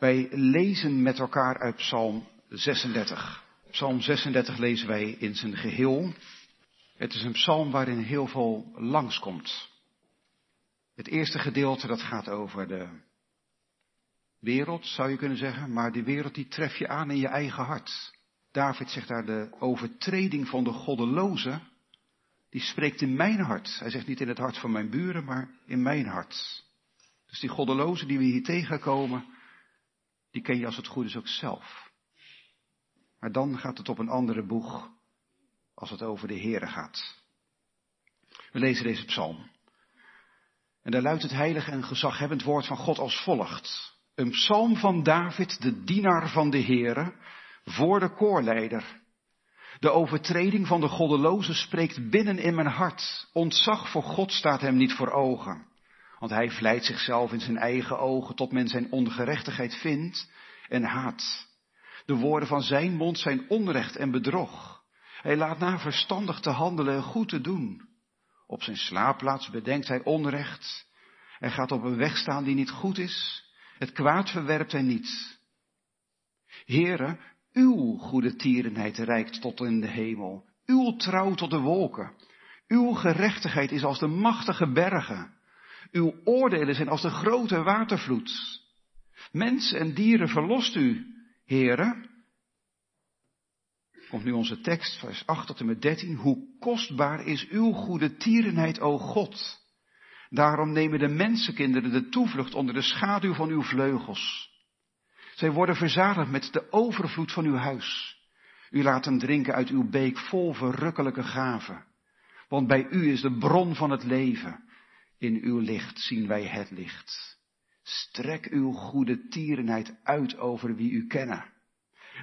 Wij lezen met elkaar uit Psalm 36. Psalm 36 lezen wij in zijn geheel. Het is een psalm waarin heel veel langskomt. Het eerste gedeelte dat gaat over de wereld, zou je kunnen zeggen, maar die wereld die tref je aan in je eigen hart. David zegt daar de overtreding van de goddeloze, die spreekt in mijn hart. Hij zegt niet in het hart van mijn buren, maar in mijn hart. Dus die goddeloze die we hier tegenkomen, die ken je als het goed is ook zelf. Maar dan gaat het op een andere boeg als het over de Here gaat. We lezen deze psalm. En daar luidt het heilige en gezaghebbend woord van God als volgt. Een psalm van David, de dienaar van de Here, voor de koorleider. De overtreding van de goddeloze spreekt binnen in mijn hart. Ontzag voor God staat hem niet voor ogen. Want hij vlijt zichzelf in zijn eigen ogen tot men zijn ongerechtigheid vindt en haat. De woorden van zijn mond zijn onrecht en bedrog. Hij laat na verstandig te handelen en goed te doen. Op zijn slaapplaats bedenkt hij onrecht. Hij gaat op een weg staan die niet goed is. Het kwaad verwerpt hij niet. Heere, uw goede tierenheid reikt tot in de hemel. Uw trouw tot de wolken. Uw gerechtigheid is als de machtige bergen. Uw oordelen zijn als de grote watervloed. Mensen en dieren verlost u, Heere. Komt nu onze tekst, vers 8 tot en met 13. Hoe kostbaar is uw goede tierenheid, o God. Daarom nemen de mensenkinderen de toevlucht onder de schaduw van uw vleugels. Zij worden verzadigd met de overvloed van uw huis. U laat hem drinken uit uw beek vol verrukkelijke gaven. Want bij u is de bron van het leven. In uw licht zien wij het licht. Strek uw goede tierenheid uit over wie u kennen.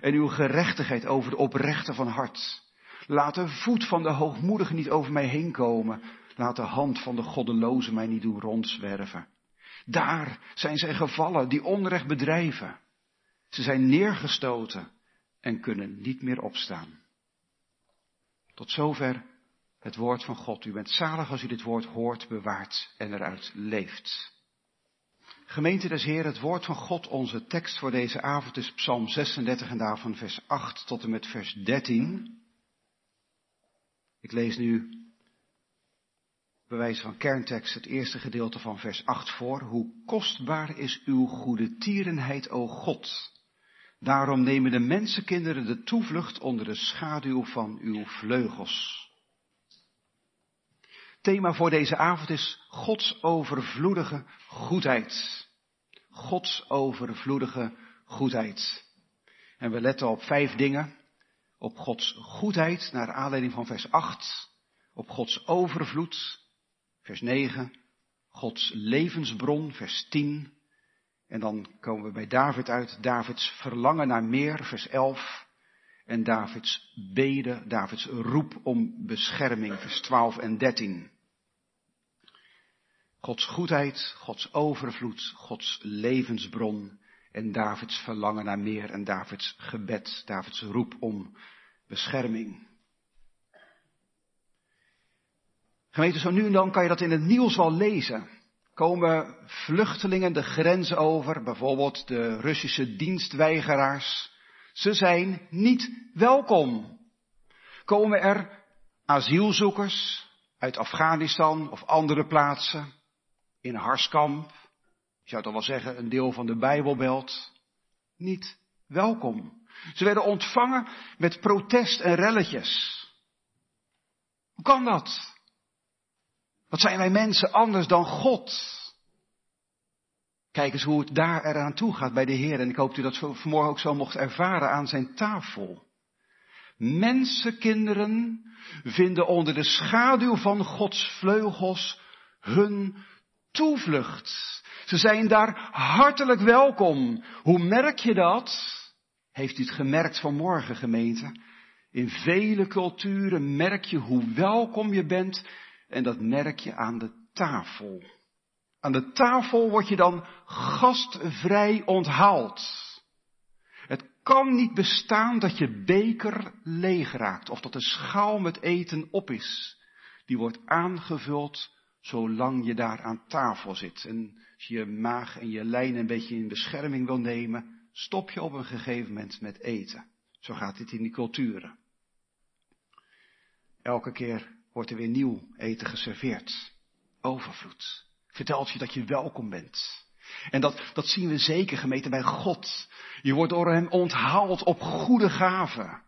En uw gerechtigheid over de oprechte van hart. Laat de voet van de hoogmoedige niet over mij heen komen. Laat de hand van de goddeloze mij niet doen rondzwerven. Daar zijn zij gevallen die onrecht bedrijven. Ze zijn neergestoten en kunnen niet meer opstaan. Tot zover het woord van God. U bent zalig als u dit woord hoort, bewaart en eruit leeft. Gemeente des Heer, het woord van God, onze tekst voor deze avond is Psalm 36 en daarvan vers 8 tot en met vers 13. Ik lees nu bij wijze van kerntekst het eerste gedeelte van vers 8 voor. Hoe kostbaar is uw goede tierenheid, o God. Daarom nemen de mensenkinderen de toevlucht onder de schaduw van uw vleugels. Thema voor deze avond is Gods overvloedige goedheid. Gods overvloedige goedheid. En we letten op vijf dingen. Op Gods goedheid, naar aanleiding van vers 8. Op Gods overvloed, vers 9. Gods levensbron, vers 10. En dan komen we bij David uit, Davids verlangen naar meer, vers 11. En Davids beden, Davids roep om bescherming, vers 12 en 13. Gods goedheid, Gods overvloed, Gods levensbron en Davids verlangen naar meer en Davids gebed, Davids roep om bescherming. Gemeente, zo nu en dan kan je dat in het nieuws wel lezen. Komen vluchtelingen de grenzen over, bijvoorbeeld de Russische dienstweigeraars. Ze zijn niet welkom. Komen er asielzoekers uit Afghanistan of andere plaatsen, in Harskamp, je zou toch wel zeggen een deel van de Bijbelbelt, niet welkom. Ze werden ontvangen met protest en relletjes. Hoe kan dat? Wat zijn wij mensen anders dan God? Kijk eens hoe het daar eraan toe gaat bij de Heer. En ik hoop dat u dat vanmorgen ook zo mocht ervaren aan zijn tafel. Mensenkinderen vinden onder de schaduw van Gods vleugels hun toevlucht. Ze zijn daar hartelijk welkom. Hoe merk je dat? Heeft u het gemerkt vanmorgen, gemeente? In vele culturen merk je hoe welkom je bent en dat merk je aan de tafel. Aan de tafel word je dan gastvrij onthaald. Het kan niet bestaan dat je beker leeg raakt of dat de schaal met eten op is. Die wordt aangevuld zolang je daar aan tafel zit. En als je je maag en je lijn een beetje in bescherming wil nemen, stop je op een gegeven moment met eten. Zo gaat dit in die culturen. Elke keer wordt er weer nieuw eten geserveerd. Overvloed. Vertelt je dat je welkom bent. En dat, dat zien we zeker gemeten bij God. Je wordt door hem onthaald op goede gaven.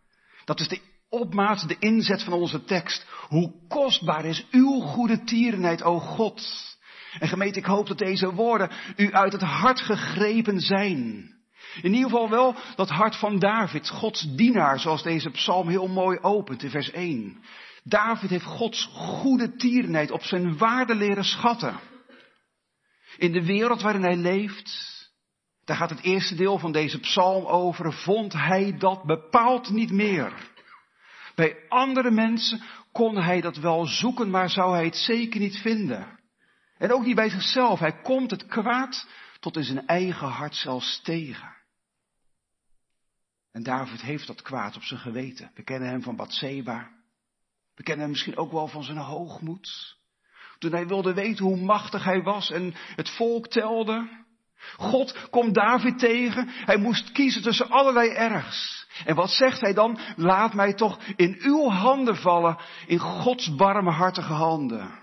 Dat is de opmaat, de inzet van onze tekst. Hoe kostbaar is uw goede tierenheid, o God. En gemeente, ik hoop dat deze woorden u uit het hart gegrepen zijn. In ieder geval wel dat hart van David, Gods dienaar, zoals deze psalm heel mooi opent in vers 1. David heeft Gods goede tierenheid op zijn waarde leren schatten. In de wereld waarin hij leeft, daar gaat het eerste deel van deze psalm over, vond hij dat bepaald niet meer. Bij andere mensen kon hij dat wel zoeken, maar zou hij het zeker niet vinden. En ook niet bij zichzelf. Hij komt het kwaad tot in zijn eigen hart zelfs tegen. En David heeft dat kwaad op zijn geweten. We kennen hem van Bathseba. We kennen hem misschien ook wel van zijn hoogmoed. Toen hij wilde weten hoe machtig hij was en het volk telde. God komt David tegen. Hij moest kiezen tussen allerlei ergs. En wat zegt hij dan? Laat mij toch in uw handen vallen, in Gods barmhartige handen.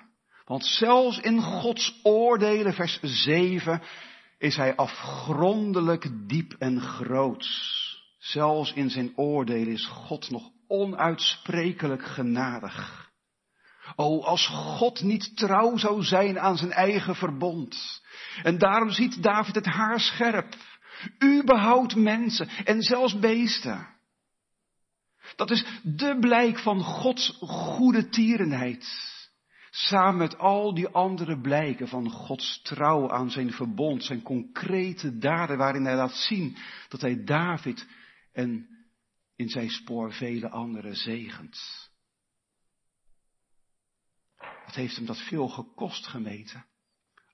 Want zelfs in Gods oordelen, vers 7, is hij afgrondelijk diep en groot. Zelfs in zijn oordelen is God nog onuitsprekelijk genadig. O, als God niet trouw zou zijn aan zijn eigen verbond. En daarom ziet David het haar scherp. U behoudt mensen en zelfs beesten. Dat is de blijk van Gods goede tierenheid. Samen met al die andere blijken van Gods trouw aan zijn verbond, zijn concrete daden waarin hij laat zien dat hij David en in zijn spoor vele anderen zegent. Wat heeft hem dat veel gekost gemeten?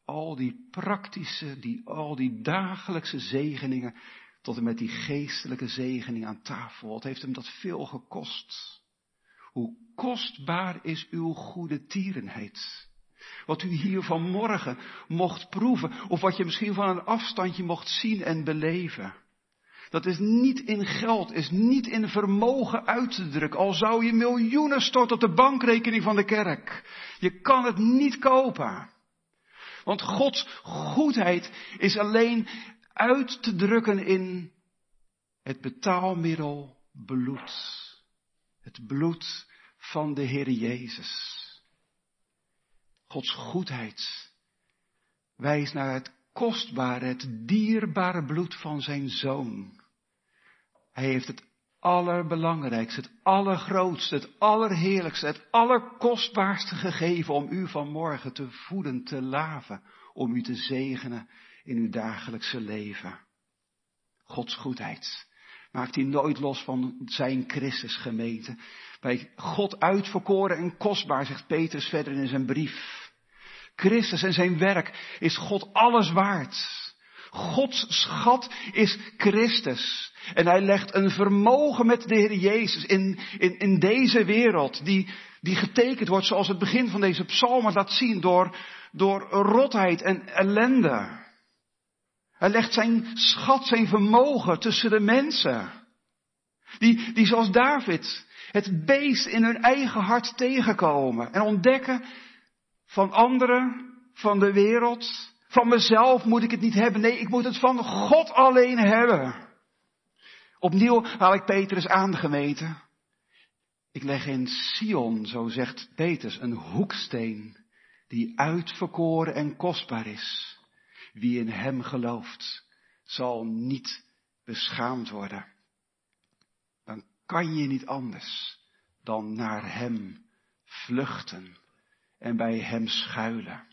Al die praktische, die, al die dagelijkse zegeningen, tot en met die geestelijke zegening aan tafel. Wat heeft hem dat veel gekost? Hoe kostbaar is uw goede tierenheid. Wat u hier vanmorgen mocht proeven, of wat je misschien van een afstandje mocht zien en beleven. Dat is niet in geld, is niet in vermogen uit te drukken. Al zou je miljoenen storten op de bankrekening van de kerk. Je kan het niet kopen. Want Gods goedheid is alleen uit te drukken in het betaalmiddel bloed. Het bloed van de Heer Jezus. Gods goedheid wijst naar het kostbare, het dierbare bloed van zijn zoon. Hij heeft het allerbelangrijkste, het allergrootste, het allerheerlijkste, het allerkostbaarste gegeven om u vanmorgen te voeden, te laven, om u te zegenen in uw dagelijkse leven. Gods goedheid maakt hij nooit los van zijn Christus gemeten. Bij God uitverkoren en kostbaar, zegt Petrus verder in zijn brief. Christus en zijn werk is God alles waard. Gods schat is Christus. En hij legt een vermogen met de Heer Jezus in, in, in deze wereld, die, die getekend wordt zoals het begin van deze psalm laat zien, door, door rotheid en ellende. Hij legt zijn schat, zijn vermogen tussen de mensen. Die, die zoals David het beest in hun eigen hart tegenkomen en ontdekken van anderen, van de wereld, van mezelf moet ik het niet hebben. Nee, ik moet het van God alleen hebben. Opnieuw haal ik Petrus aangemeten. Ik leg in Sion, zo zegt Petrus, een hoeksteen die uitverkoren en kostbaar is. Wie in hem gelooft, zal niet beschaamd worden. Dan kan je niet anders dan naar hem vluchten en bij hem schuilen.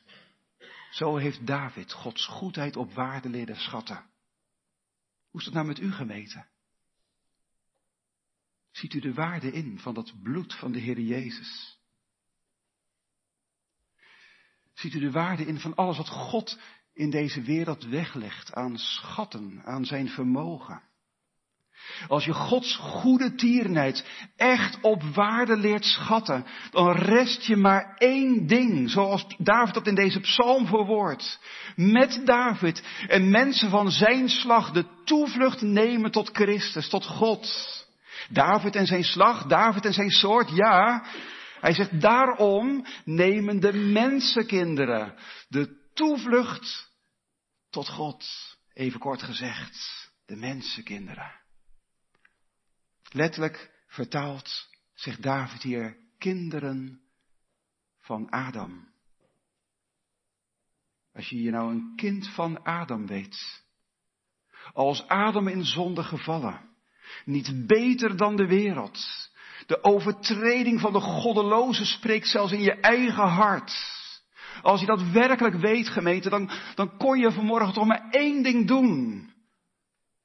Zo heeft David Gods goedheid op waarde leren schatten. Hoe is dat nou met u gemeten? Ziet u de waarde in van dat bloed van de Heer Jezus? Ziet u de waarde in van alles wat God in deze wereld weglegt aan schatten, aan zijn vermogen? Als je Gods goede tierenheid echt op waarde leert schatten, dan rest je maar één ding, zoals David dat in deze psalm verwoordt. Met David en mensen van zijn slag de toevlucht nemen tot Christus, tot God. David en zijn slag, David en zijn soort, ja. Hij zegt, daarom nemen de mensenkinderen de toevlucht tot God. Even kort gezegd, de mensenkinderen. Letterlijk vertaald zegt David hier kinderen van Adam. Als je je nou een kind van Adam weet, als Adam in zonde gevallen, niet beter dan de wereld. De overtreding van de goddeloze spreekt zelfs in je eigen hart. Als je dat werkelijk weet, gemeente, dan, dan kon je vanmorgen toch maar één ding doen.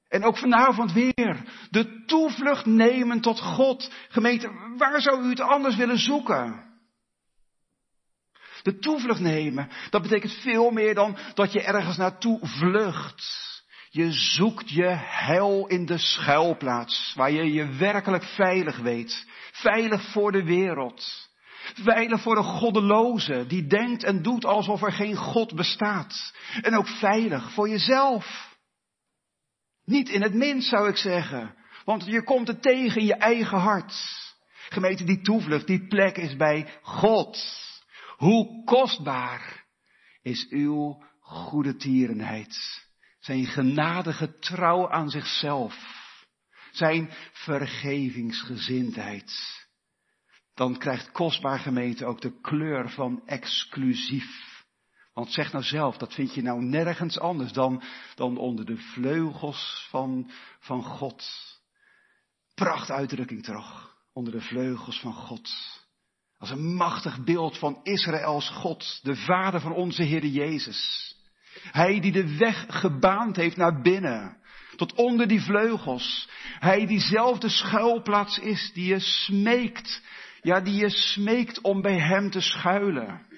En ook vanavond weer. De toevlucht nemen tot God. Gemeente, waar zou u het anders willen zoeken? De toevlucht nemen, dat betekent veel meer dan dat je ergens naartoe vlucht. Je zoekt je heil in de schuilplaats, waar je je werkelijk veilig weet. Veilig voor de wereld. Veilig voor de goddeloze, die denkt en doet alsof er geen God bestaat. En ook veilig voor jezelf. Niet in het minst zou ik zeggen. Want je komt het tegen in je eigen hart. Gemeente, die toevlucht, die plek is bij God. Hoe kostbaar is uw goede tierenheid. Zijn genadige trouw aan zichzelf. Zijn vergevingsgezindheid. Dan krijgt kostbaar gemeente ook de kleur van exclusief. Want zeg nou zelf, dat vind je nou nergens anders dan, dan onder de vleugels van, van God. Prachtuitdrukking toch, onder de vleugels van God. Als een machtig beeld van Israëls God, de vader van onze Heer Jezus. Hij die de weg gebaand heeft naar binnen, tot onder die vleugels. Hij die zelf de schuilplaats is, die je smeekt, ja, die je smeekt om bij hem te schuilen.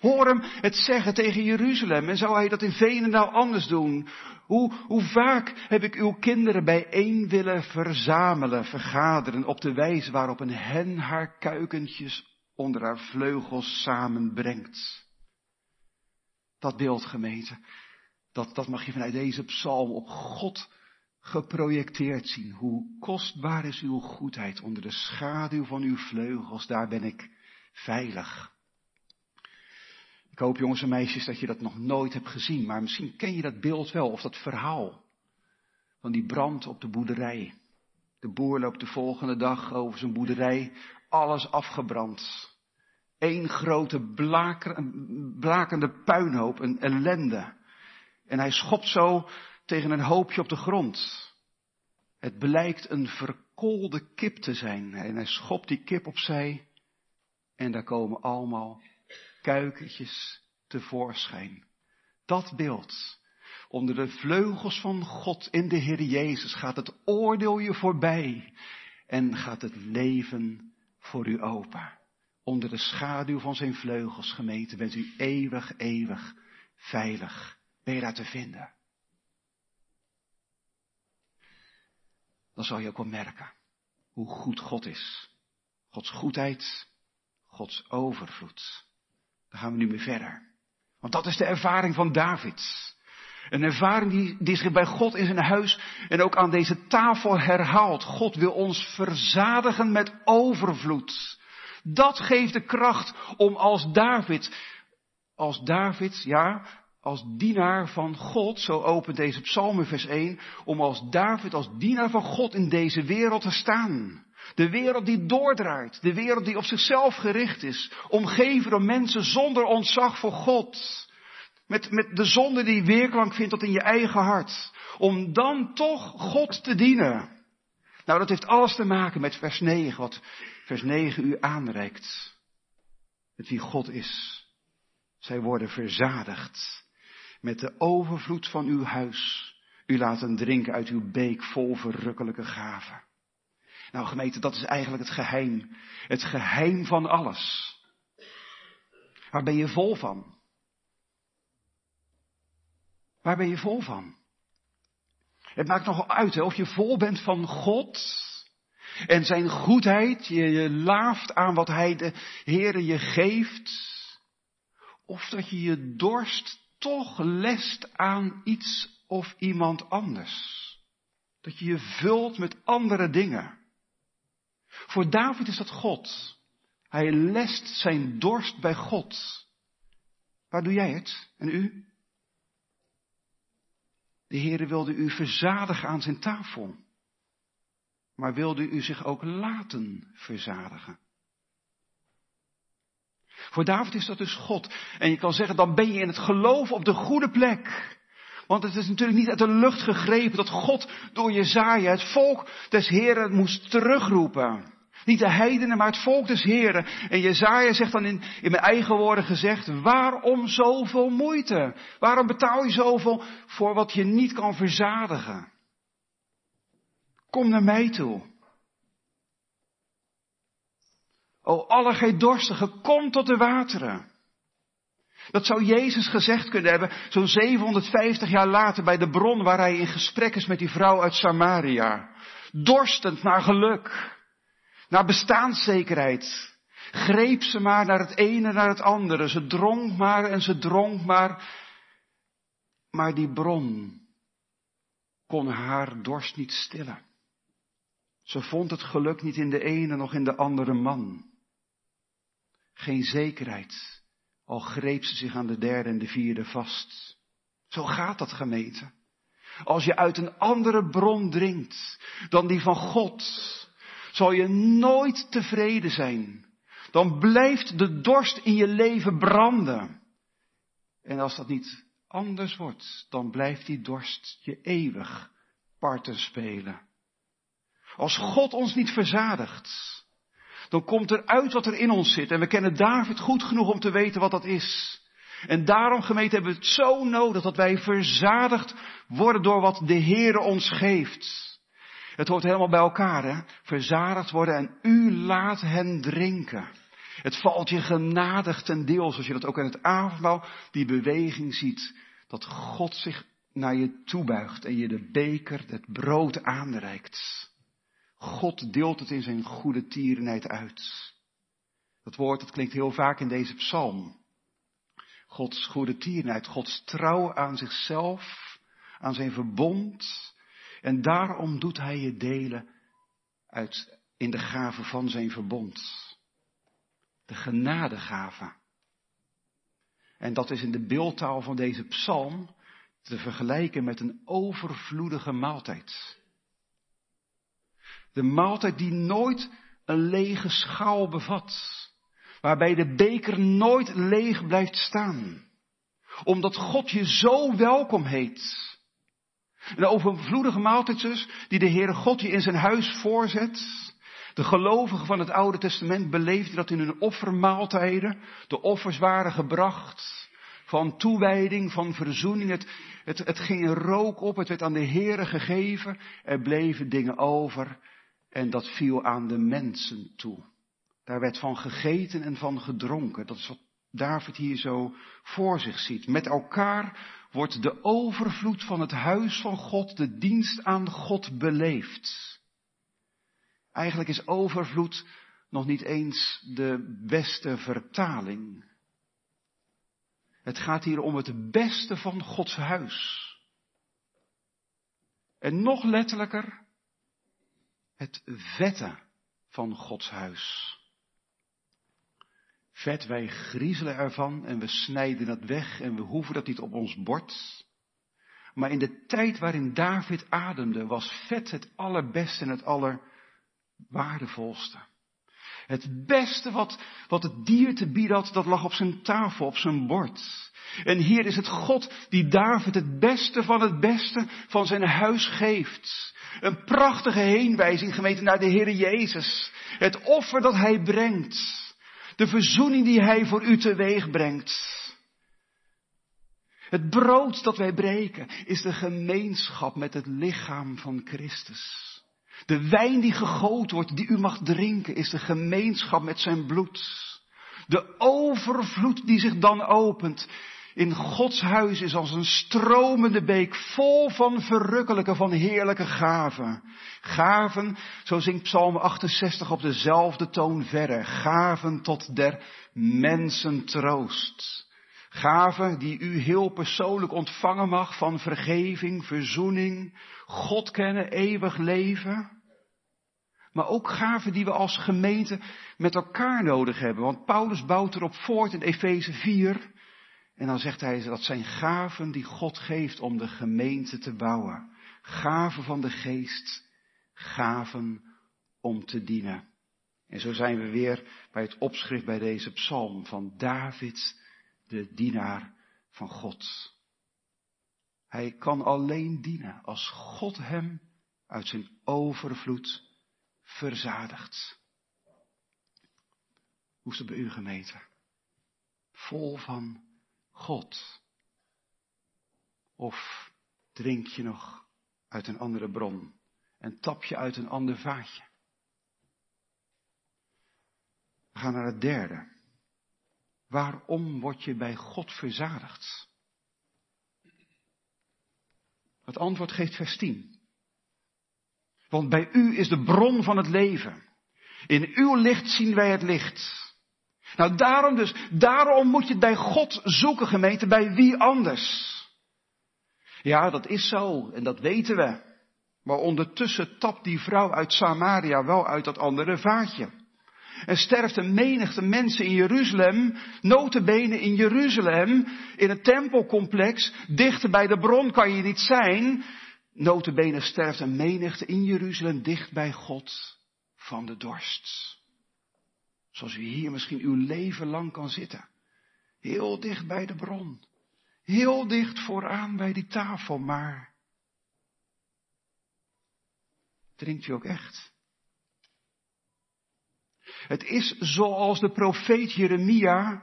Hoor hem het zeggen tegen Jeruzalem. En zou hij dat in Venendaal anders doen? Hoe, hoe vaak heb ik uw kinderen bijeen willen verzamelen, vergaderen, op de wijze waarop een hen haar kuikentjes onder haar vleugels samenbrengt. Dat beeld, gemeente, dat, dat mag je vanuit deze psalm op God geprojecteerd zien. Hoe kostbaar is uw goedheid onder de schaduw van uw vleugels, daar ben ik veilig. Ik hoop jongens en meisjes dat je dat nog nooit hebt gezien, maar misschien ken je dat beeld wel of dat verhaal van die brand op de boerderij. De boer loopt de volgende dag over zijn boerderij, alles afgebrand. Eén grote blakende puinhoop, een ellende. En hij schopt zo tegen een hoopje op de grond. Het blijkt een verkoolde kip te zijn. En hij schopt die kip opzij. En daar komen allemaal kuikentjes tevoorschijn. Dat beeld. Onder de vleugels van God in de Heer Jezus gaat het oordeel je voorbij en gaat het leven voor u open. Onder de schaduw van zijn vleugels, gemeente, bent u eeuwig, eeuwig veilig. Ben je daar te vinden? Dan zal je ook wel merken hoe goed God is. Gods goedheid, Gods overvloed. Daar gaan we nu mee verder. Want dat is de ervaring van David. Een ervaring die, zich bij God in zijn huis en ook aan deze tafel herhaalt. God wil ons verzadigen met overvloed. Dat geeft de kracht om als David, als David, ja, als dienaar van God, zo opent deze psalm vers 1, om als David, als dienaar van God in deze wereld te staan. De wereld die doordraait. De wereld die op zichzelf gericht is. Omgeven door mensen zonder ontzag voor God. Met, met de zonde die weerklank vindt tot in je eigen hart. Om dan toch God te dienen. Nou, dat heeft alles te maken met vers 9, wat vers 9 u aanreikt. Met wie God is. Zij worden verzadigd met de overvloed van uw huis. U laten drinken uit uw beek vol verrukkelijke gaven. Nou gemeente, dat is eigenlijk het geheim. Het geheim van alles. Waar ben je vol van? Waar ben je vol van? Het maakt nogal uit hè, of je vol bent van God en zijn goedheid, je, je laaft aan wat hij de Heere je geeft, of dat je je dorst toch lest aan iets of iemand anders. Dat je je vult met andere dingen. Voor David is dat God. Hij lest zijn dorst bij God. Waar doe jij het? En u? De Heere wilde u verzadigen aan zijn tafel. Maar wilde u zich ook laten verzadigen? Voor David is dat dus God. En je kan zeggen, dan ben je in het geloof op de goede plek. Want het is natuurlijk niet uit de lucht gegrepen dat God door Jezaja het volk des Heren moest terugroepen. Niet de heidenen, maar het volk des Heren. En Jezaja zegt dan in, in mijn eigen woorden gezegd, waarom zoveel moeite? Waarom betaal je zoveel voor wat je niet kan verzadigen? Kom naar mij toe. O alle gij dorstigen, kom tot de wateren. Dat zou Jezus gezegd kunnen hebben, zo'n 750 jaar later bij de bron waar hij in gesprek is met die vrouw uit Samaria. Dorstend naar geluk, naar bestaanszekerheid. Greep ze maar naar het ene, naar het andere. Ze dronk maar en ze dronk maar. Maar die bron kon haar dorst niet stillen. Ze vond het geluk niet in de ene nog in de andere man. Geen zekerheid, al greep ze zich aan de derde en de vierde vast. Zo gaat dat gemeten. Als je uit een andere bron drinkt dan die van God, zal je nooit tevreden zijn. Dan blijft de dorst in je leven branden. En als dat niet anders wordt, dan blijft die dorst je eeuwig parten spelen. Als God ons niet verzadigt, dan komt er uit wat er in ons zit. En we kennen David goed genoeg om te weten wat dat is. En daarom, gemeente, hebben we het zo nodig dat wij verzadigd worden door wat de Heere ons geeft. Het hoort helemaal bij elkaar, hè? Verzadigd worden en u laat hen drinken. Het valt je genadig ten deel, zoals je dat ook in het avondmaal, die beweging ziet. Dat God zich naar je toebuigt en je de beker, het brood aanreikt. God deelt het in zijn goede tierenheid uit. Dat woord, dat klinkt heel vaak in deze psalm. Gods goede tierenheid, Gods trouw aan zichzelf, aan zijn verbond. En daarom doet hij je delen uit, in de gave van zijn verbond. De genadegave. En dat is in de beeldtaal van deze psalm te vergelijken met een overvloedige maaltijd. De maaltijd die nooit een lege schaal bevat. Waarbij de beker nooit leeg blijft staan. Omdat God je zo welkom heet. Een overvloedige maaltijd dus, die de Heere God je in zijn huis voorzet. De gelovigen van het Oude Testament beleefden dat in hun offermaaltijden. De offers waren gebracht van toewijding, van verzoening. Het, het, het ging rook op, het werd aan de Heere gegeven. Er bleven dingen over en dat viel aan de mensen toe. Daar werd van gegeten en van gedronken. Dat is wat David hier zo voor zich ziet. Met elkaar wordt de overvloed van het huis van God, de dienst aan God beleefd. Eigenlijk is overvloed nog niet eens de beste vertaling. Het gaat hier om het beste van Gods huis. En nog letterlijker, het vette van Gods huis. Vet, wij griezelen ervan en we snijden dat weg en we hoeven dat niet op ons bord. Maar in de tijd waarin David ademde was vet het allerbeste en het allerwaardevolste. Het beste wat, wat het dier te bieden had, dat lag op zijn tafel, op zijn bord. En hier is het God die David het beste van het beste van zijn huis geeft. Een prachtige heenwijzing gemeten naar de Heer Jezus. Het offer dat Hij brengt. De verzoening die Hij voor u teweeg brengt. Het brood dat wij breken is de gemeenschap met het lichaam van Christus. De wijn die gegoten wordt, die u mag drinken, is de gemeenschap met zijn bloed. De overvloed die zich dan opent, in Gods huis is als een stromende beek vol van verrukkelijke, van heerlijke gaven. Gaven, zo zingt Psalm 68 op dezelfde toon verder. Gaven tot der mensen troost. Gaven die u heel persoonlijk ontvangen mag van vergeving, verzoening, God kennen, eeuwig leven. Maar ook gaven die we als gemeente met elkaar nodig hebben. Want Paulus bouwt erop voort in Efeze 4. En dan zegt hij dat zijn gaven die God geeft om de gemeente te bouwen. Gaven van de geest, gaven om te dienen. En zo zijn we weer bij het opschrift bij deze psalm van David, de dienaar van God. Hij kan alleen dienen als God hem uit zijn overvloed verzadigt. Hoe is het bij u gemeente? Vol van God? Of drink je nog uit een andere bron en tap je uit een ander vaatje? We gaan naar het derde. Waarom word je bij God verzadigd? Het antwoord geeft vers 10. Want bij u is de bron van het leven. In uw licht zien wij het licht. Nou, daarom dus, daarom moet je bij God zoeken, gemeente, bij wie anders? Ja, dat is zo, en dat weten we. Maar ondertussen tapt die vrouw uit Samaria wel uit dat andere vaatje. En sterft een menigte mensen in Jeruzalem, notenbenen in Jeruzalem, in het tempelcomplex, dichter bij de bron kan je niet zijn. Notenbenen sterft een menigte in Jeruzalem, dicht bij God, van de dorst. Zoals u hier misschien uw leven lang kan zitten. Heel dicht bij de bron. Heel dicht vooraan bij die tafel, maar drinkt u ook echt? Het is zoals de profeet Jeremia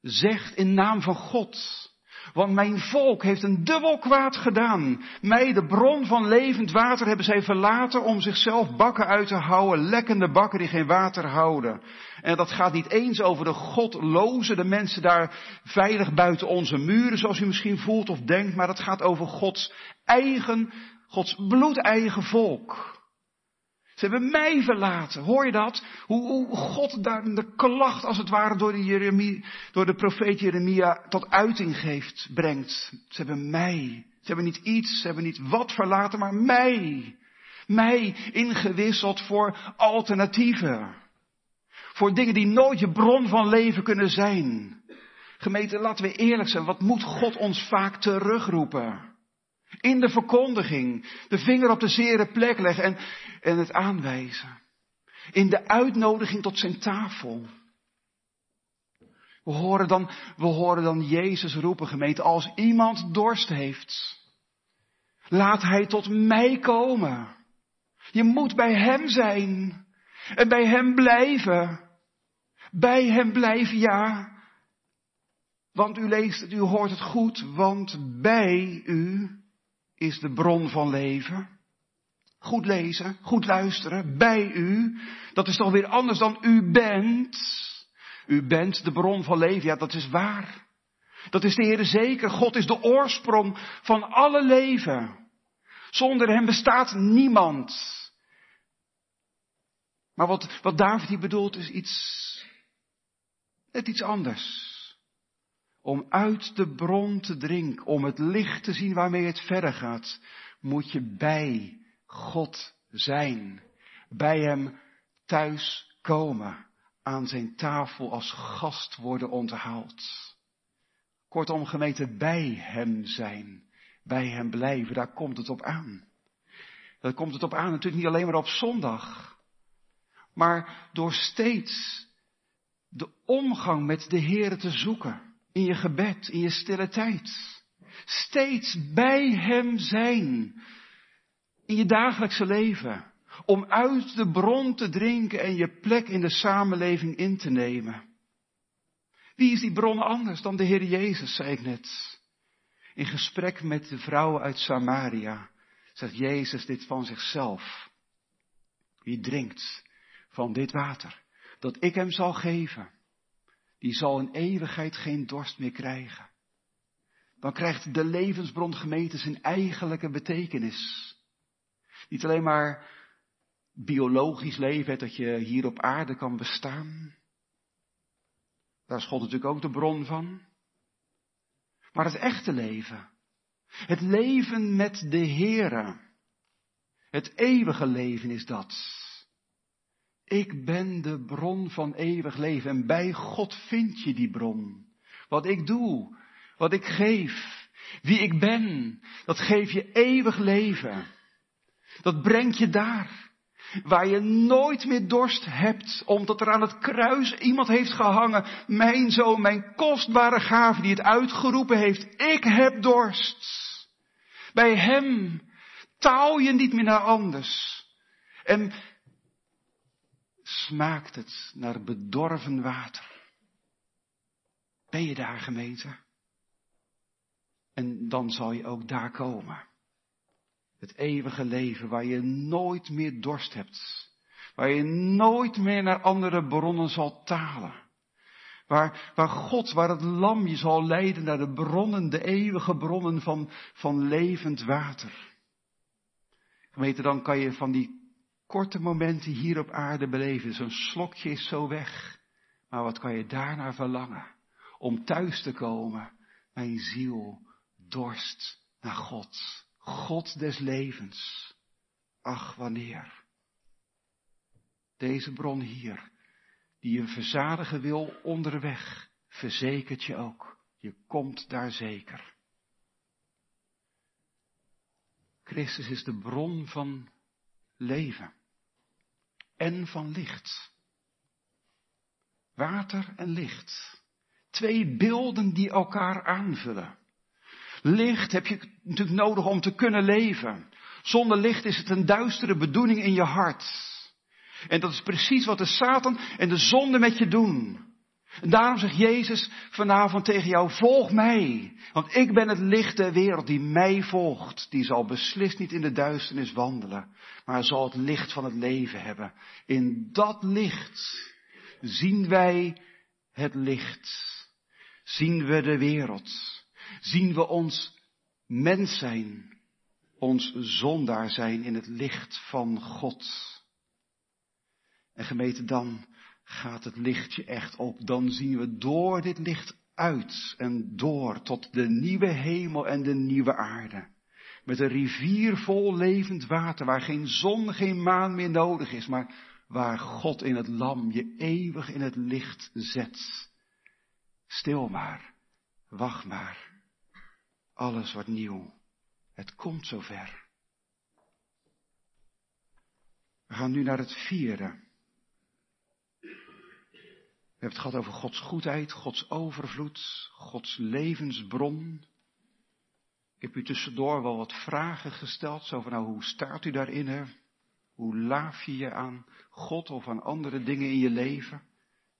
zegt in naam van God. Want mijn volk heeft een dubbel kwaad gedaan. Mij, de bron van levend water, hebben zij verlaten om zichzelf bakken uit te houden. Lekkende bakken die geen water houden. En dat gaat niet eens over de godloze, de mensen daar veilig buiten onze muren, zoals u misschien voelt of denkt. Maar het gaat over Gods eigen, Gods bloedeigen volk. Ze hebben mij verlaten. Hoor je dat? Hoe, God daar de klacht als het ware door de, door de profeet Jeremia tot uiting geeft, brengt. Ze hebben mij. Ze hebben niet iets, ze hebben niet wat verlaten, maar mij. Mij ingewisseld voor alternatieven. Voor dingen die nooit je bron van leven kunnen zijn. Gemeente, laten we eerlijk zijn. Wat moet God ons vaak terugroepen? In de verkondiging. De vinger op de zere plek leggen en, en het aanwijzen. In de uitnodiging tot zijn tafel. We horen dan, we horen dan Jezus roepen, gemeente, als iemand dorst heeft. Laat hij tot mij komen. Je moet bij hem zijn. En bij hem blijven. Bij hem blijven, ja. Want u leest het, u hoort het goed, want bij u is de bron van leven. Goed lezen, goed luisteren, bij u. Dat is toch weer anders dan u bent. U bent de bron van leven, ja dat is waar. Dat is de Heer zeker. God is de oorsprong van alle leven. Zonder hem bestaat niemand. Maar wat, wat David hier bedoelt is iets, net iets anders om uit de bron te drinken, om het licht te zien waarmee het verder gaat, moet je bij God zijn. Bij Hem thuis komen. Aan zijn tafel als gast worden onthaald. Kortom, gemeente, bij Hem zijn. Bij Hem blijven, daar komt het op aan. Daar komt het op aan natuurlijk niet alleen maar op zondag. Maar door steeds de omgang met de Heer te zoeken in je gebed, in je stille tijd. Steeds bij Hem zijn. In je dagelijkse leven. Om uit de bron te drinken en je plek in de samenleving in te nemen. Wie is die bron anders dan de Heer Jezus, zei ik net. In gesprek met de vrouwen uit Samaria zegt Jezus dit van zichzelf. Wie drinkt van dit water dat ik hem zal geven, die zal in eeuwigheid geen dorst meer krijgen. dan krijgt de levensbron gemeten zijn eigenlijke betekenis. Niet alleen maar biologisch leven, dat je hier op aarde kan bestaan. Daar is God natuurlijk ook de bron van. Maar het echte leven. Het leven met de Heere. Het eeuwige leven is dat. Ik ben de bron van eeuwig leven en bij God vind je die bron. Wat ik doe, wat ik geef, wie ik ben, dat geeft je eeuwig leven. Dat brengt je daar. Waar je nooit meer dorst hebt, omdat er aan het kruis iemand heeft gehangen. Mijn zoon, mijn kostbare gave die het uitgeroepen heeft. Ik heb dorst. Bij hem taal je niet meer naar anders. En smaakt het naar bedorven water. Ben je daar gemeente? En dan zal je ook daar komen. Het eeuwige leven waar je nooit meer dorst hebt. Waar je nooit meer naar andere bronnen zal talen. Waar, waar God, waar het lam je zal leiden naar de bronnen, de eeuwige bronnen van, van levend water. Gemeente, dan kan je van die korte momenten hier op aarde beleven. Zo'n slokje is zo weg. Maar wat kan je daarnaar verlangen? Om thuis te komen. Mijn ziel dorst naar God. God des levens. Ach, wanneer. Deze bron hier, die een verzadigen wil onderweg, verzekert je ook. Je komt daar zeker. Christus is de bron van leven en van licht. Water en licht. Twee beelden die elkaar aanvullen. Licht heb je natuurlijk nodig om te kunnen leven. Zonder licht is het een duistere bedoeling in je hart. En dat is precies wat de Satan en de zonde met je doen. En daarom zegt Jezus vanavond tegen jou, volg mij. Want ik ben het licht der wereld die mij volgt. Die zal beslist niet in de duisternis wandelen, maar zal het licht van het leven hebben. In dat licht zien wij het licht. Zien we de wereld zien we ons mens zijn, ons zondaar zijn in het licht van God. En gemeten dan gaat het lichtje echt op. Dan zien we door dit licht uit en door tot de nieuwe hemel en de nieuwe aarde. Met een rivier vol levend water, waar geen zon, geen maan meer nodig is, maar waar God in het lam je eeuwig in het licht zet. Stil maar, wacht maar. Alles wordt nieuw. Het komt zover. We gaan nu naar het vierde. We hebben het gehad over Gods goedheid, Gods overvloed, Gods levensbron. Ik heb u tussendoor wel wat vragen gesteld, zo van nou, hoe staat u daarin? Hè? Hoe laaf je je aan God of aan andere dingen in je leven?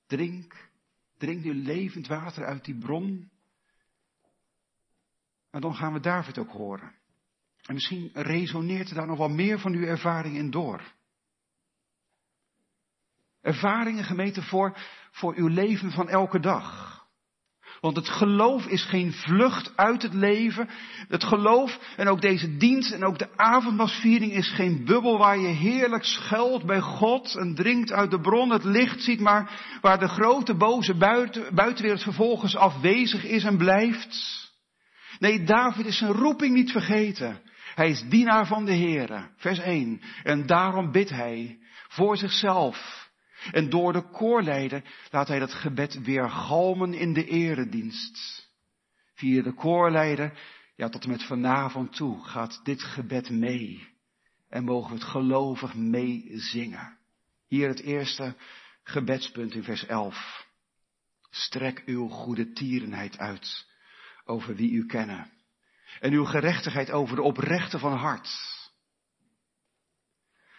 Drink, drink nu levend water uit die bron. En dan gaan we David ook horen. En misschien resoneert er daar nog wel meer van uw ervaring in door. Ervaringen gemeten voor, voor uw leven van elke dag. Want het geloof is geen vlucht uit het leven. Het geloof en ook deze dienst en ook de avondmasviering is geen bubbel waar je heerlijk schuilt bij God en drinkt uit de bron, het licht ziet, maar waar de grote boze buiten, buitenwereld vervolgens afwezig is en blijft. Nee, David is zijn roeping niet vergeten. Hij is dienaar van de Heere. Vers 1. En daarom bidt hij voor zichzelf. En door de koorleider laat hij dat gebed weer galmen in de eredienst. Via de koorleider, ja tot en met vanavond toe, gaat dit gebed mee. En mogen we het gelovig meezingen. Hier het eerste gebedspunt in vers 11. Strek uw goede tierenheid uit over wie u kennen. En uw gerechtigheid over de oprechte van hart.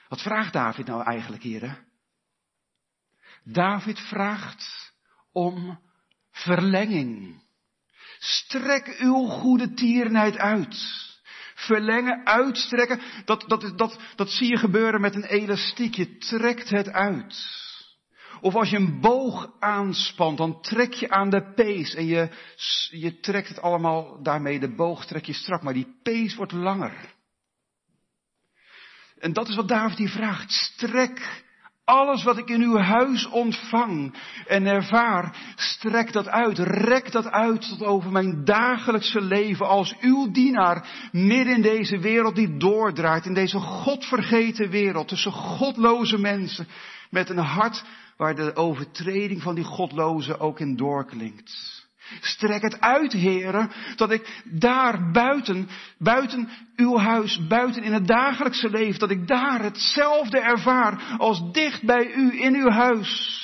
Wat vraagt David nou eigenlijk hier? David vraagt om verlenging. Strek uw goede tierenheid uit. Verlengen, uitstrekken, dat, dat, dat, dat zie je gebeuren met een elastiek. Je trekt het uit. Of als je een boog aanspant, dan trek je aan de pees en je, je trekt het allemaal daarmee, de boog trek je strak, maar die pees wordt langer. En dat is wat David hier vraagt. Strek alles wat ik in uw huis ontvang en ervaar, strek dat uit, rek dat uit tot over mijn dagelijkse leven als uw dienaar midden in deze wereld die doordraait, in deze godvergeten wereld tussen godloze mensen met een hart waar de overtreding van die godloze ook in doorklinkt. Strek het uit, heren, dat ik daar buiten, buiten uw huis, buiten in het dagelijkse leven, dat ik daar hetzelfde ervaar als dicht bij u in uw huis.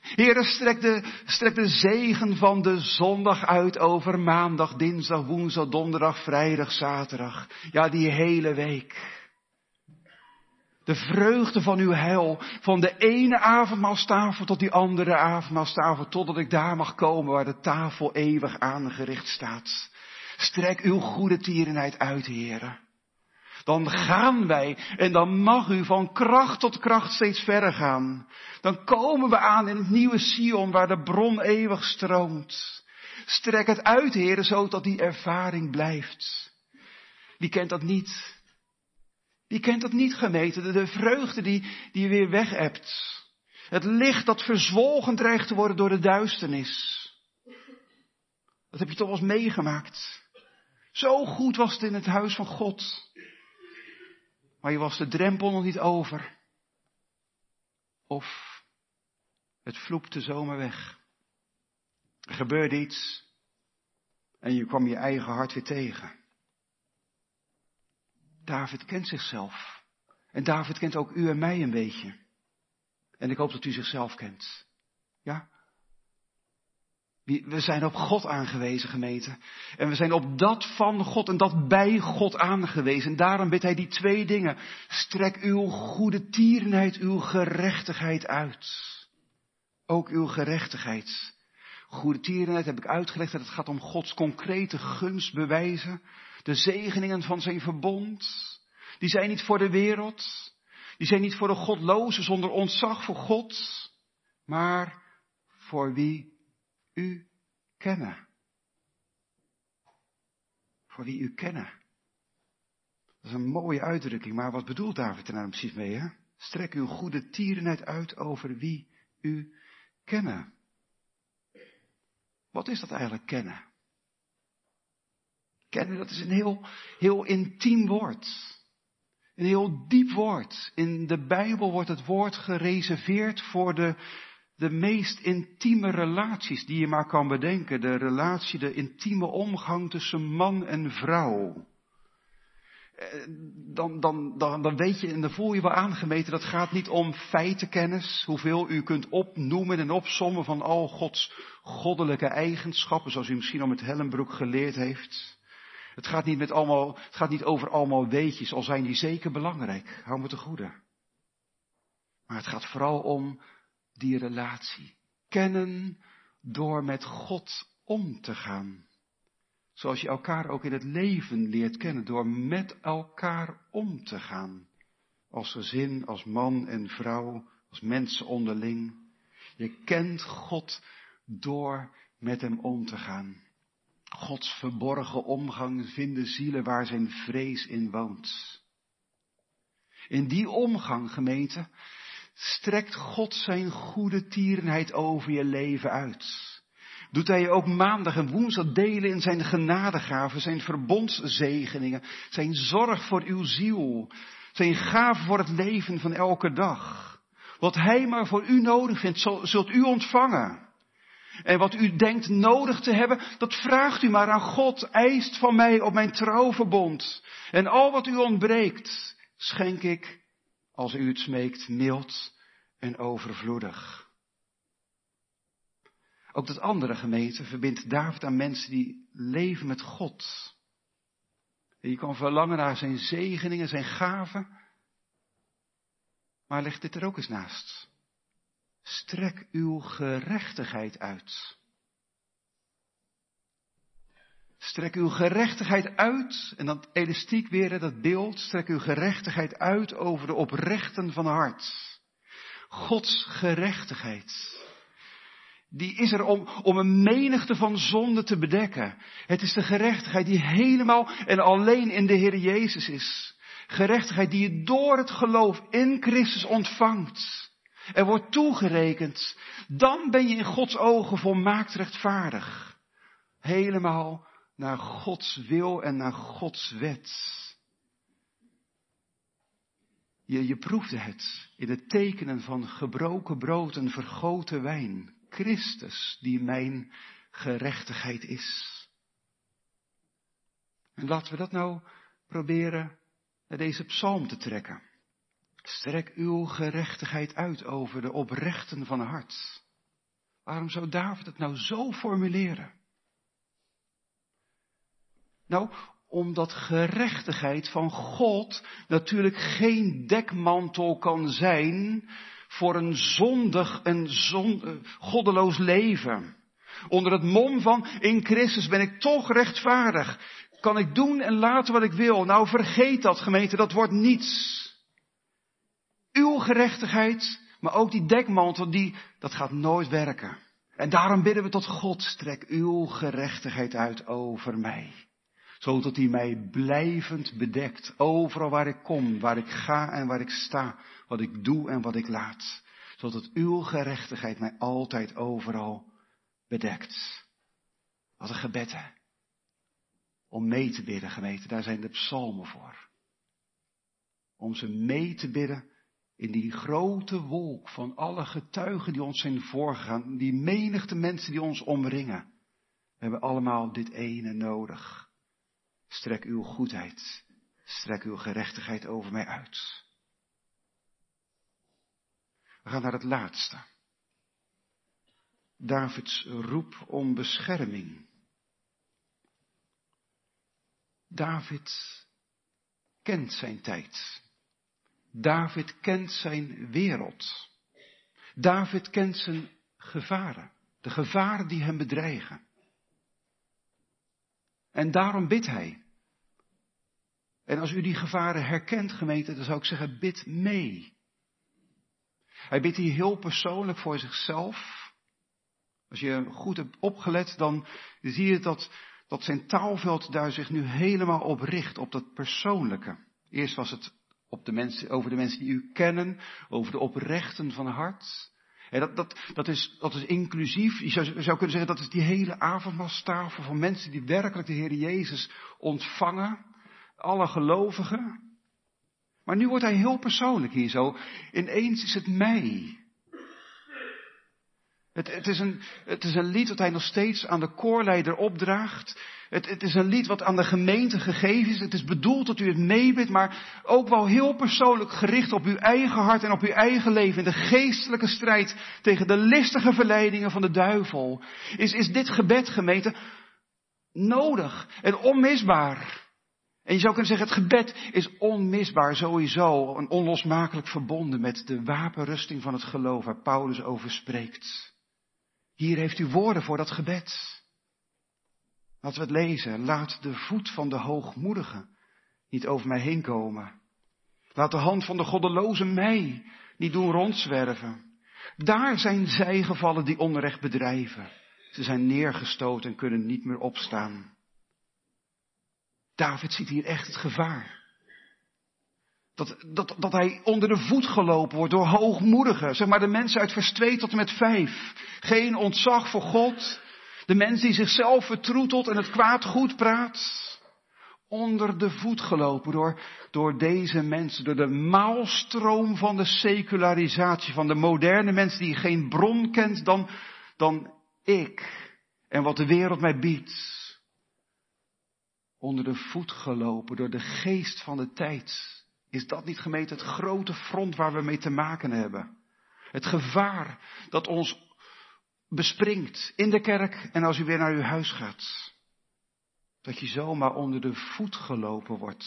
Heren, strek de, strek de zegen van de zondag uit over maandag, dinsdag, woensdag, donderdag, vrijdag, zaterdag. Ja, die hele week. De vreugde van uw heil, van de ene avondmaalstafel tot die andere avondmaalstafel, totdat ik daar mag komen waar de tafel eeuwig aangericht staat. Strek uw goede tierenheid uit, heren. Dan gaan wij en dan mag u van kracht tot kracht steeds verder gaan. Dan komen we aan in het nieuwe Sion waar de bron eeuwig stroomt. Strek het uit, heren, zodat die ervaring blijft. Wie kent dat niet? Die kent dat niet gemeten. De vreugde die, die je weer weg hebt. Het licht dat verzwolgen dreigt te worden door de duisternis. Dat heb je toch wel eens meegemaakt. Zo goed was het in het huis van God. Maar je was de drempel nog niet over. Of het vloepte zomaar weg. Er gebeurde iets. En je kwam je eigen hart weer tegen. David kent zichzelf. En David kent ook u en mij een beetje. En ik hoop dat u zichzelf kent. Ja? We zijn op God aangewezen, gemeente. En we zijn op dat van God en dat bij God aangewezen. En daarom bidt hij die twee dingen. Strek uw goede tierenheid, uw gerechtigheid uit. Ook uw gerechtigheid. Goede tierenheid heb ik uitgelegd dat het gaat om Gods concrete gunstbewijzen de zegeningen van zijn verbond, die zijn niet voor de wereld. Die zijn niet voor de godloze zonder ontzag voor God, maar voor wie u kennen. Voor wie u kennen. Dat is een mooie uitdrukking, maar wat bedoelt David er nou precies mee? Hè? Strek uw goede tierenheid uit over wie u kennen. Wat is dat eigenlijk kennen? Kennen, dat is een heel, heel intiem woord. Een heel diep woord. In de Bijbel wordt het woord gereserveerd voor de, de meest intieme relaties die je maar kan bedenken. De relatie, de intieme omgang tussen man en vrouw. Eh, dan, dan, dan, dan weet je en dan voel je wel aangemeten, dat gaat niet om feitenkennis, hoeveel u kunt opnoemen en opsommen van al Gods goddelijke eigenschappen, zoals u misschien al met Hellenbroek geleerd heeft. Het gaat niet, met allemaal, het gaat niet over allemaal weetjes, al zijn die zeker belangrijk. Hou me te goede. Maar het gaat vooral om die relatie. Kennen door met God om te gaan. Zoals je elkaar ook in het leven leert kennen, door met elkaar om te gaan. Als gezin, als man en vrouw, als mensen onderling. Je kent God door met hem om te gaan. Gods verborgen omgang vinden zielen waar zijn vrees in woont. In die omgang, gemeente, strekt God zijn goede tierenheid over je leven uit. Doet hij je ook maandag en woensdag delen in zijn genadegaven, zijn verbondszegeningen, zijn zorg voor uw ziel, zijn gave voor het leven van elke dag. Wat hij maar voor u nodig vindt, zult u ontvangen. En wat u denkt nodig te hebben, dat vraagt u maar aan God. Eist van mij op mijn trouwverbond. En al wat u ontbreekt, schenk ik, als u het smeekt, mild en overvloedig. Ook dat andere gemeente verbindt David aan mensen die leven met God. En je kan verlangen naar zijn zegeningen, zijn gaven. Maar leg dit er ook eens naast. Strek uw gerechtigheid uit. Strek uw gerechtigheid uit, en dat elastiek weer, dat beeld, strek uw gerechtigheid uit over de oprechten van hart. Gods gerechtigheid. Die is er om, om een menigte van zonden te bedekken. Het is de gerechtigheid die helemaal en alleen in de Heer Jezus is. Gerechtigheid die je door het geloof in Christus ontvangt. Er wordt toegerekend. Dan ben je in Gods ogen volmaakt rechtvaardig. Helemaal naar Gods wil en naar Gods wet. Je, je proefde het in het tekenen van gebroken brood en vergoten wijn. Christus die mijn gerechtigheid is. En laten we dat nou proberen naar deze psalm te trekken. Strek uw gerechtigheid uit over de oprechten van hart. Waarom zou David het nou zo formuleren? Nou, omdat gerechtigheid van God natuurlijk geen dekmantel kan zijn voor een zondig en zon, eh, goddeloos leven. Onder het mom van in Christus ben ik toch rechtvaardig. Kan ik doen en laten wat ik wil. Nou vergeet dat gemeente, dat wordt niets. Uw gerechtigheid, maar ook die dekmantel, die, dat gaat nooit werken. En daarom bidden we tot God, strek uw gerechtigheid uit over mij zodat hij mij blijvend bedekt, overal waar ik kom, waar ik ga en waar ik sta, wat ik doe en wat ik laat. Zodat uw gerechtigheid mij altijd overal bedekt. Wat een gebed, hè? Om mee te bidden, gemeente, daar zijn de psalmen voor. Om ze mee te bidden in die grote wolk van alle getuigen die ons zijn voorgegaan, die menigte mensen die ons omringen. We hebben allemaal dit ene nodig. Strek uw goedheid, strek uw gerechtigheid over mij uit. We gaan naar het laatste. Davids roep om bescherming. David kent zijn tijd. David kent zijn wereld. David kent zijn gevaren. De gevaren die hem bedreigen. En daarom bidt hij. En als u die gevaren herkent, gemeente, dan zou ik zeggen, bid mee. Hij bidt hier heel persoonlijk voor zichzelf. Als je goed hebt opgelet, dan zie je dat, dat zijn taalveld daar zich nu helemaal op richt, op dat persoonlijke. Eerst was het de mensen, over de mensen die u kennen, over de oprechten van hart. En dat, dat, dat, is, dat is inclusief. Je zou, zou kunnen zeggen dat is die hele avondmaalstafel van mensen die werkelijk de Heer Jezus ontvangen alle gelovigen. Maar nu wordt hij heel persoonlijk hier zo. Ineens is het mij. Het, het, is een, het is een lied dat hij nog steeds aan de koorleider opdraagt. Het, het is een lied wat aan de gemeente gegeven is. Het is bedoeld dat u het meebidt, maar ook wel heel persoonlijk gericht op uw eigen hart en op uw eigen leven. In de geestelijke strijd tegen de listige verleidingen van de duivel. Is, is dit gebed, gemeente, nodig en onmisbaar. En je zou kunnen zeggen, het gebed is onmisbaar sowieso en onlosmakelijk verbonden met de wapenrusting van het geloof waar Paulus over spreekt. Hier heeft u woorden voor dat gebed. Laten we het lezen. Laat de voet van de hoogmoedige niet over mij heen komen. Laat de hand van de goddeloze mij niet doen rondzwerven. Daar zijn zij gevallen die onrecht bedrijven. Ze zijn neergestoten en kunnen niet meer opstaan. David ziet hier echt het gevaar. Dat, dat, dat hij onder de voet gelopen wordt door hoogmoedigen. Zeg maar de mensen uit vers 2 tot en met 5. Geen ontzag voor God. De mens die zichzelf vertroetelt en het kwaad goed praat. Onder de voet gelopen door, door deze mensen. Door de maalstroom van de secularisatie. Van de moderne mens die geen bron kent dan, dan ik. En wat de wereld mij biedt onder de voet gelopen door de geest van de tijd. Is dat niet gemeente het grote front waar we mee te maken hebben? Het gevaar dat ons bespringt in de kerk en als u weer naar uw huis gaat. Dat je zomaar onder de voet gelopen wordt.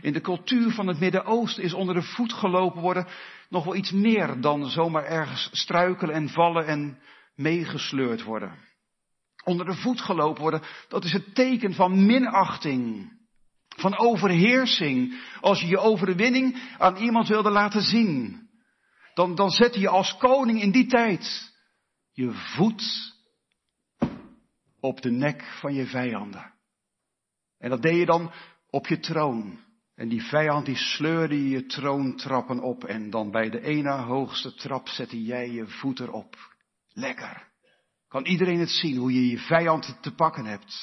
In de cultuur van het Midden-Oosten is onder de voet gelopen worden nog wel iets meer dan zomaar ergens struikelen en vallen en meegesleurd worden onder de voet gelopen worden, dat is het teken van minachting, van overheersing, als je je overwinning aan iemand wilde laten zien. dan, dan zette je als koning in die tijd je voet op de nek van je vijanden. En dat deed je dan op je troon. En die vijand die sleurde je troontrappen op en dan bij de ene hoogste trap zette jij je voet erop. Lekker. Kan iedereen het zien hoe je je vijand te pakken hebt?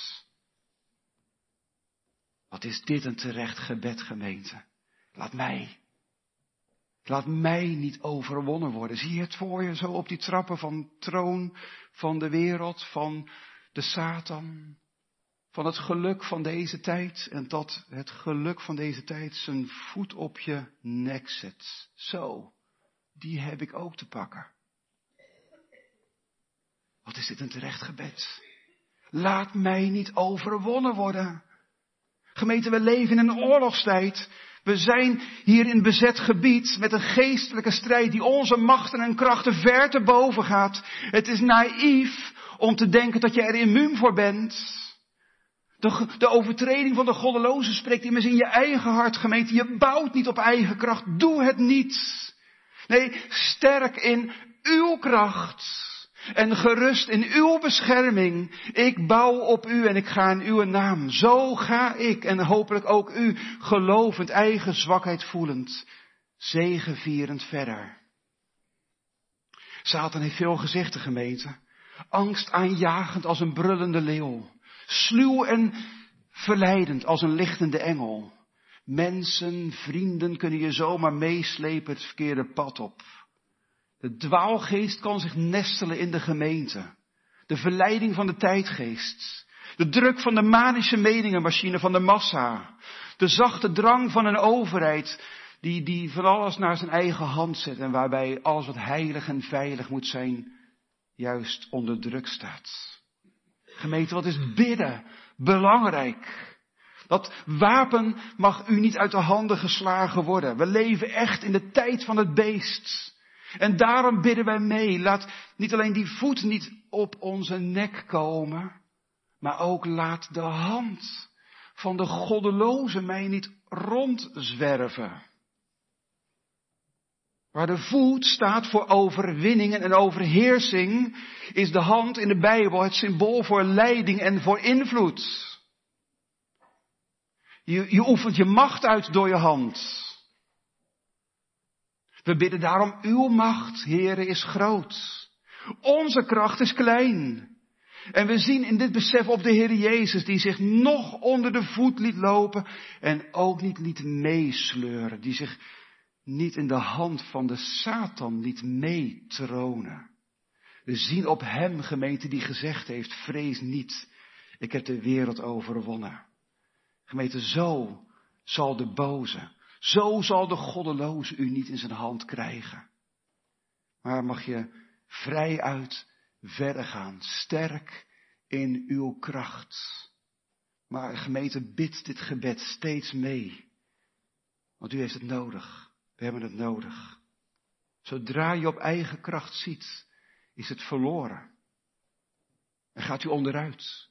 Wat is dit een terecht gebed, gemeente? Laat mij, laat mij niet overwonnen worden. Zie je het voor je zo op die trappen van troon van de wereld, van de Satan, van het geluk van deze tijd en dat het geluk van deze tijd zijn voet op je nek zet. Zo, die heb ik ook te pakken. Wat is dit een terecht gebed? Laat mij niet overwonnen worden. Gemeente, we leven in een oorlogstijd. We zijn hier in bezet gebied met een geestelijke strijd die onze machten en krachten ver te boven gaat. Het is naïef om te denken dat je er immuun voor bent. De, de overtreding van de goddeloze spreekt immers in je eigen hart, gemeente. Je bouwt niet op eigen kracht. Doe het niet. Nee, sterk in uw kracht. En gerust in uw bescherming. Ik bouw op u en ik ga in uw naam. Zo ga ik en hopelijk ook u gelovend eigen zwakheid voelend. Zegevierend verder. Satan heeft veel gezichten gemeente. Angst aanjagend als een brullende leeuw. Sluw en verleidend als een lichtende engel. Mensen, vrienden kunnen je zomaar meeslepen het verkeerde pad op. De dwaalgeest kan zich nestelen in de gemeente. De verleiding van de tijdgeest. De druk van de manische meningenmachine van de massa. De zachte drang van een overheid die, die van alles naar zijn eigen hand zet en waarbij alles wat heilig en veilig moet zijn, juist onder druk staat. Gemeente, wat is bidden belangrijk? Dat wapen mag u niet uit de handen geslagen worden. We leven echt in de tijd van het beest. En daarom bidden wij mee. Laat niet alleen die voet niet op onze nek komen, maar ook laat de hand van de goddeloze mij niet rondzwerven. Waar de voet staat voor overwinningen en overheersing, is de hand in de Bijbel het symbool voor leiding en voor invloed. Je, je oefent je macht uit door je hand. We bidden daarom, uw macht, Heere, is groot. Onze kracht is klein. En we zien in dit besef op de Heer Jezus, die zich nog onder de voet liet lopen en ook niet liet meesleuren, die zich niet in de hand van de Satan liet meetronen. We zien op hem, gemeente, die gezegd heeft, vrees niet, ik heb de wereld overwonnen. Gemeente, zo zal de boze, zo zal de goddeloze u niet in zijn hand krijgen. Maar mag je vrij uit verder gaan, sterk in uw kracht. Maar gemeente, bid dit gebed steeds mee. Want u heeft het nodig. We hebben het nodig. Zodra je op eigen kracht ziet, is het verloren. En gaat u onderuit.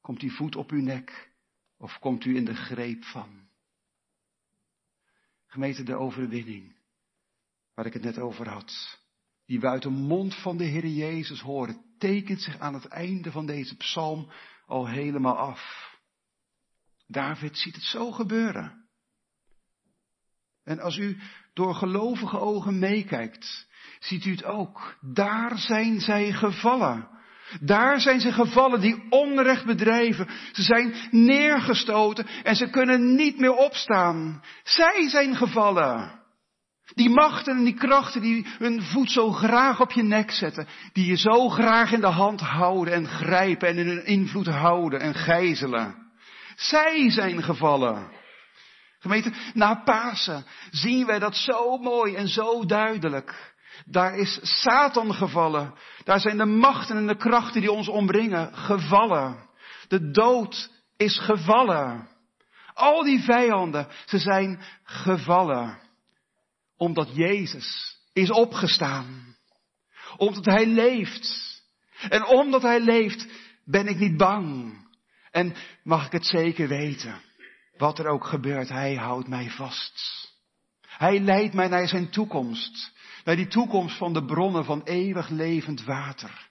Komt die voet op uw nek of komt u in de greep van? Gemeente de overwinning, waar ik het net over had, die we mond van de Heer Jezus horen, tekent zich aan het einde van deze psalm al helemaal af. David ziet het zo gebeuren. En als u door gelovige ogen meekijkt, ziet u het ook. Daar zijn zij gevallen. Daar zijn ze gevallen die onrecht bedrijven. Ze zijn neergestoten en ze kunnen niet meer opstaan. Zij zijn gevallen. Die machten en die krachten die hun voet zo graag op je nek zetten. Die je zo graag in de hand houden en grijpen en in hun invloed houden en gijzelen. Zij zijn gevallen. Gemeente, na Pasen zien wij dat zo mooi en zo duidelijk. Daar is Satan gevallen. Daar zijn de machten en de krachten die ons omringen gevallen. De dood is gevallen. Al die vijanden, ze zijn gevallen. Omdat Jezus is opgestaan. Omdat Hij leeft. En omdat Hij leeft, ben ik niet bang. En mag ik het zeker weten. Wat er ook gebeurt, Hij houdt mij vast. Hij leidt mij naar zijn toekomst. Naar die toekomst van de bronnen van eeuwig levend water.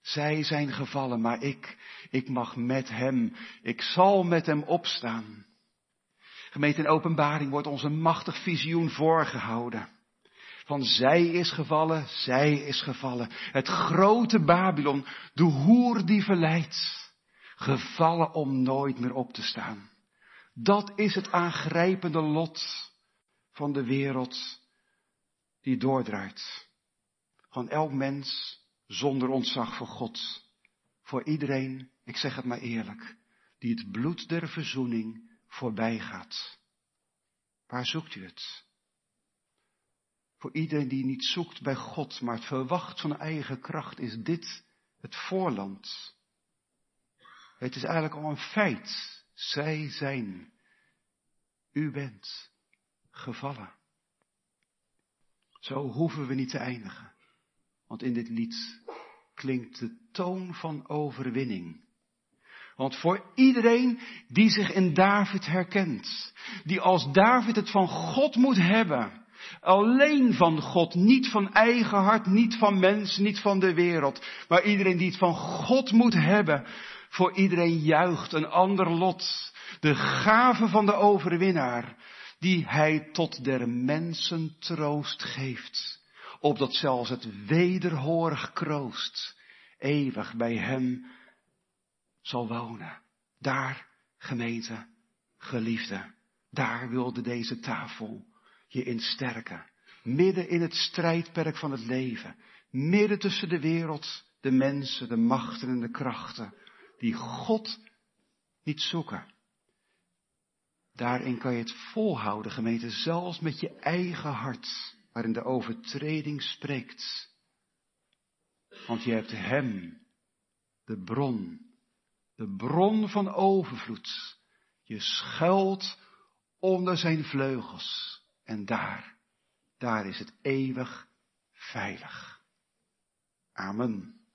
Zij zijn gevallen, maar ik, ik mag met hem, ik zal met hem opstaan. Gemeente in openbaring wordt ons een machtig visioen voorgehouden. Van zij is gevallen, zij is gevallen. Het grote Babylon, de hoer die verleidt. Gevallen om nooit meer op te staan. Dat is het aangrijpende lot van de wereld die doordraait. Van elk mens zonder ontzag voor God. Voor iedereen, ik zeg het maar eerlijk, die het bloed der verzoening voorbij gaat. Waar zoekt u het? Voor iedereen die niet zoekt bij God, maar het verwacht van eigen kracht, is dit het voorland. Het is eigenlijk al een feit. Zij zijn. U bent gevallen. Zo hoeven we niet te eindigen. Want in dit lied klinkt de toon van overwinning. Want voor iedereen die zich in David herkent, die als David het van God moet hebben, alleen van God, niet van eigen hart, niet van mens, niet van de wereld, maar iedereen die het van God moet hebben, voor iedereen juicht een ander lot, de gave van de overwinnaar, die hij tot der mensen troost geeft, opdat zelfs het wederhorig kroost eeuwig bij hem zal wonen. Daar, gemeente, geliefde, daar wilde deze tafel je in sterken. Midden in het strijdperk van het leven. Midden tussen de wereld, de mensen, de machten en de krachten. Die God niet zoeken. Daarin kan je het volhouden, gemeente, zelfs met je eigen hart, waarin de overtreding spreekt. Want je hebt Hem, de bron, de bron van overvloed. Je schuilt onder Zijn vleugels. En daar, daar is het eeuwig veilig. Amen.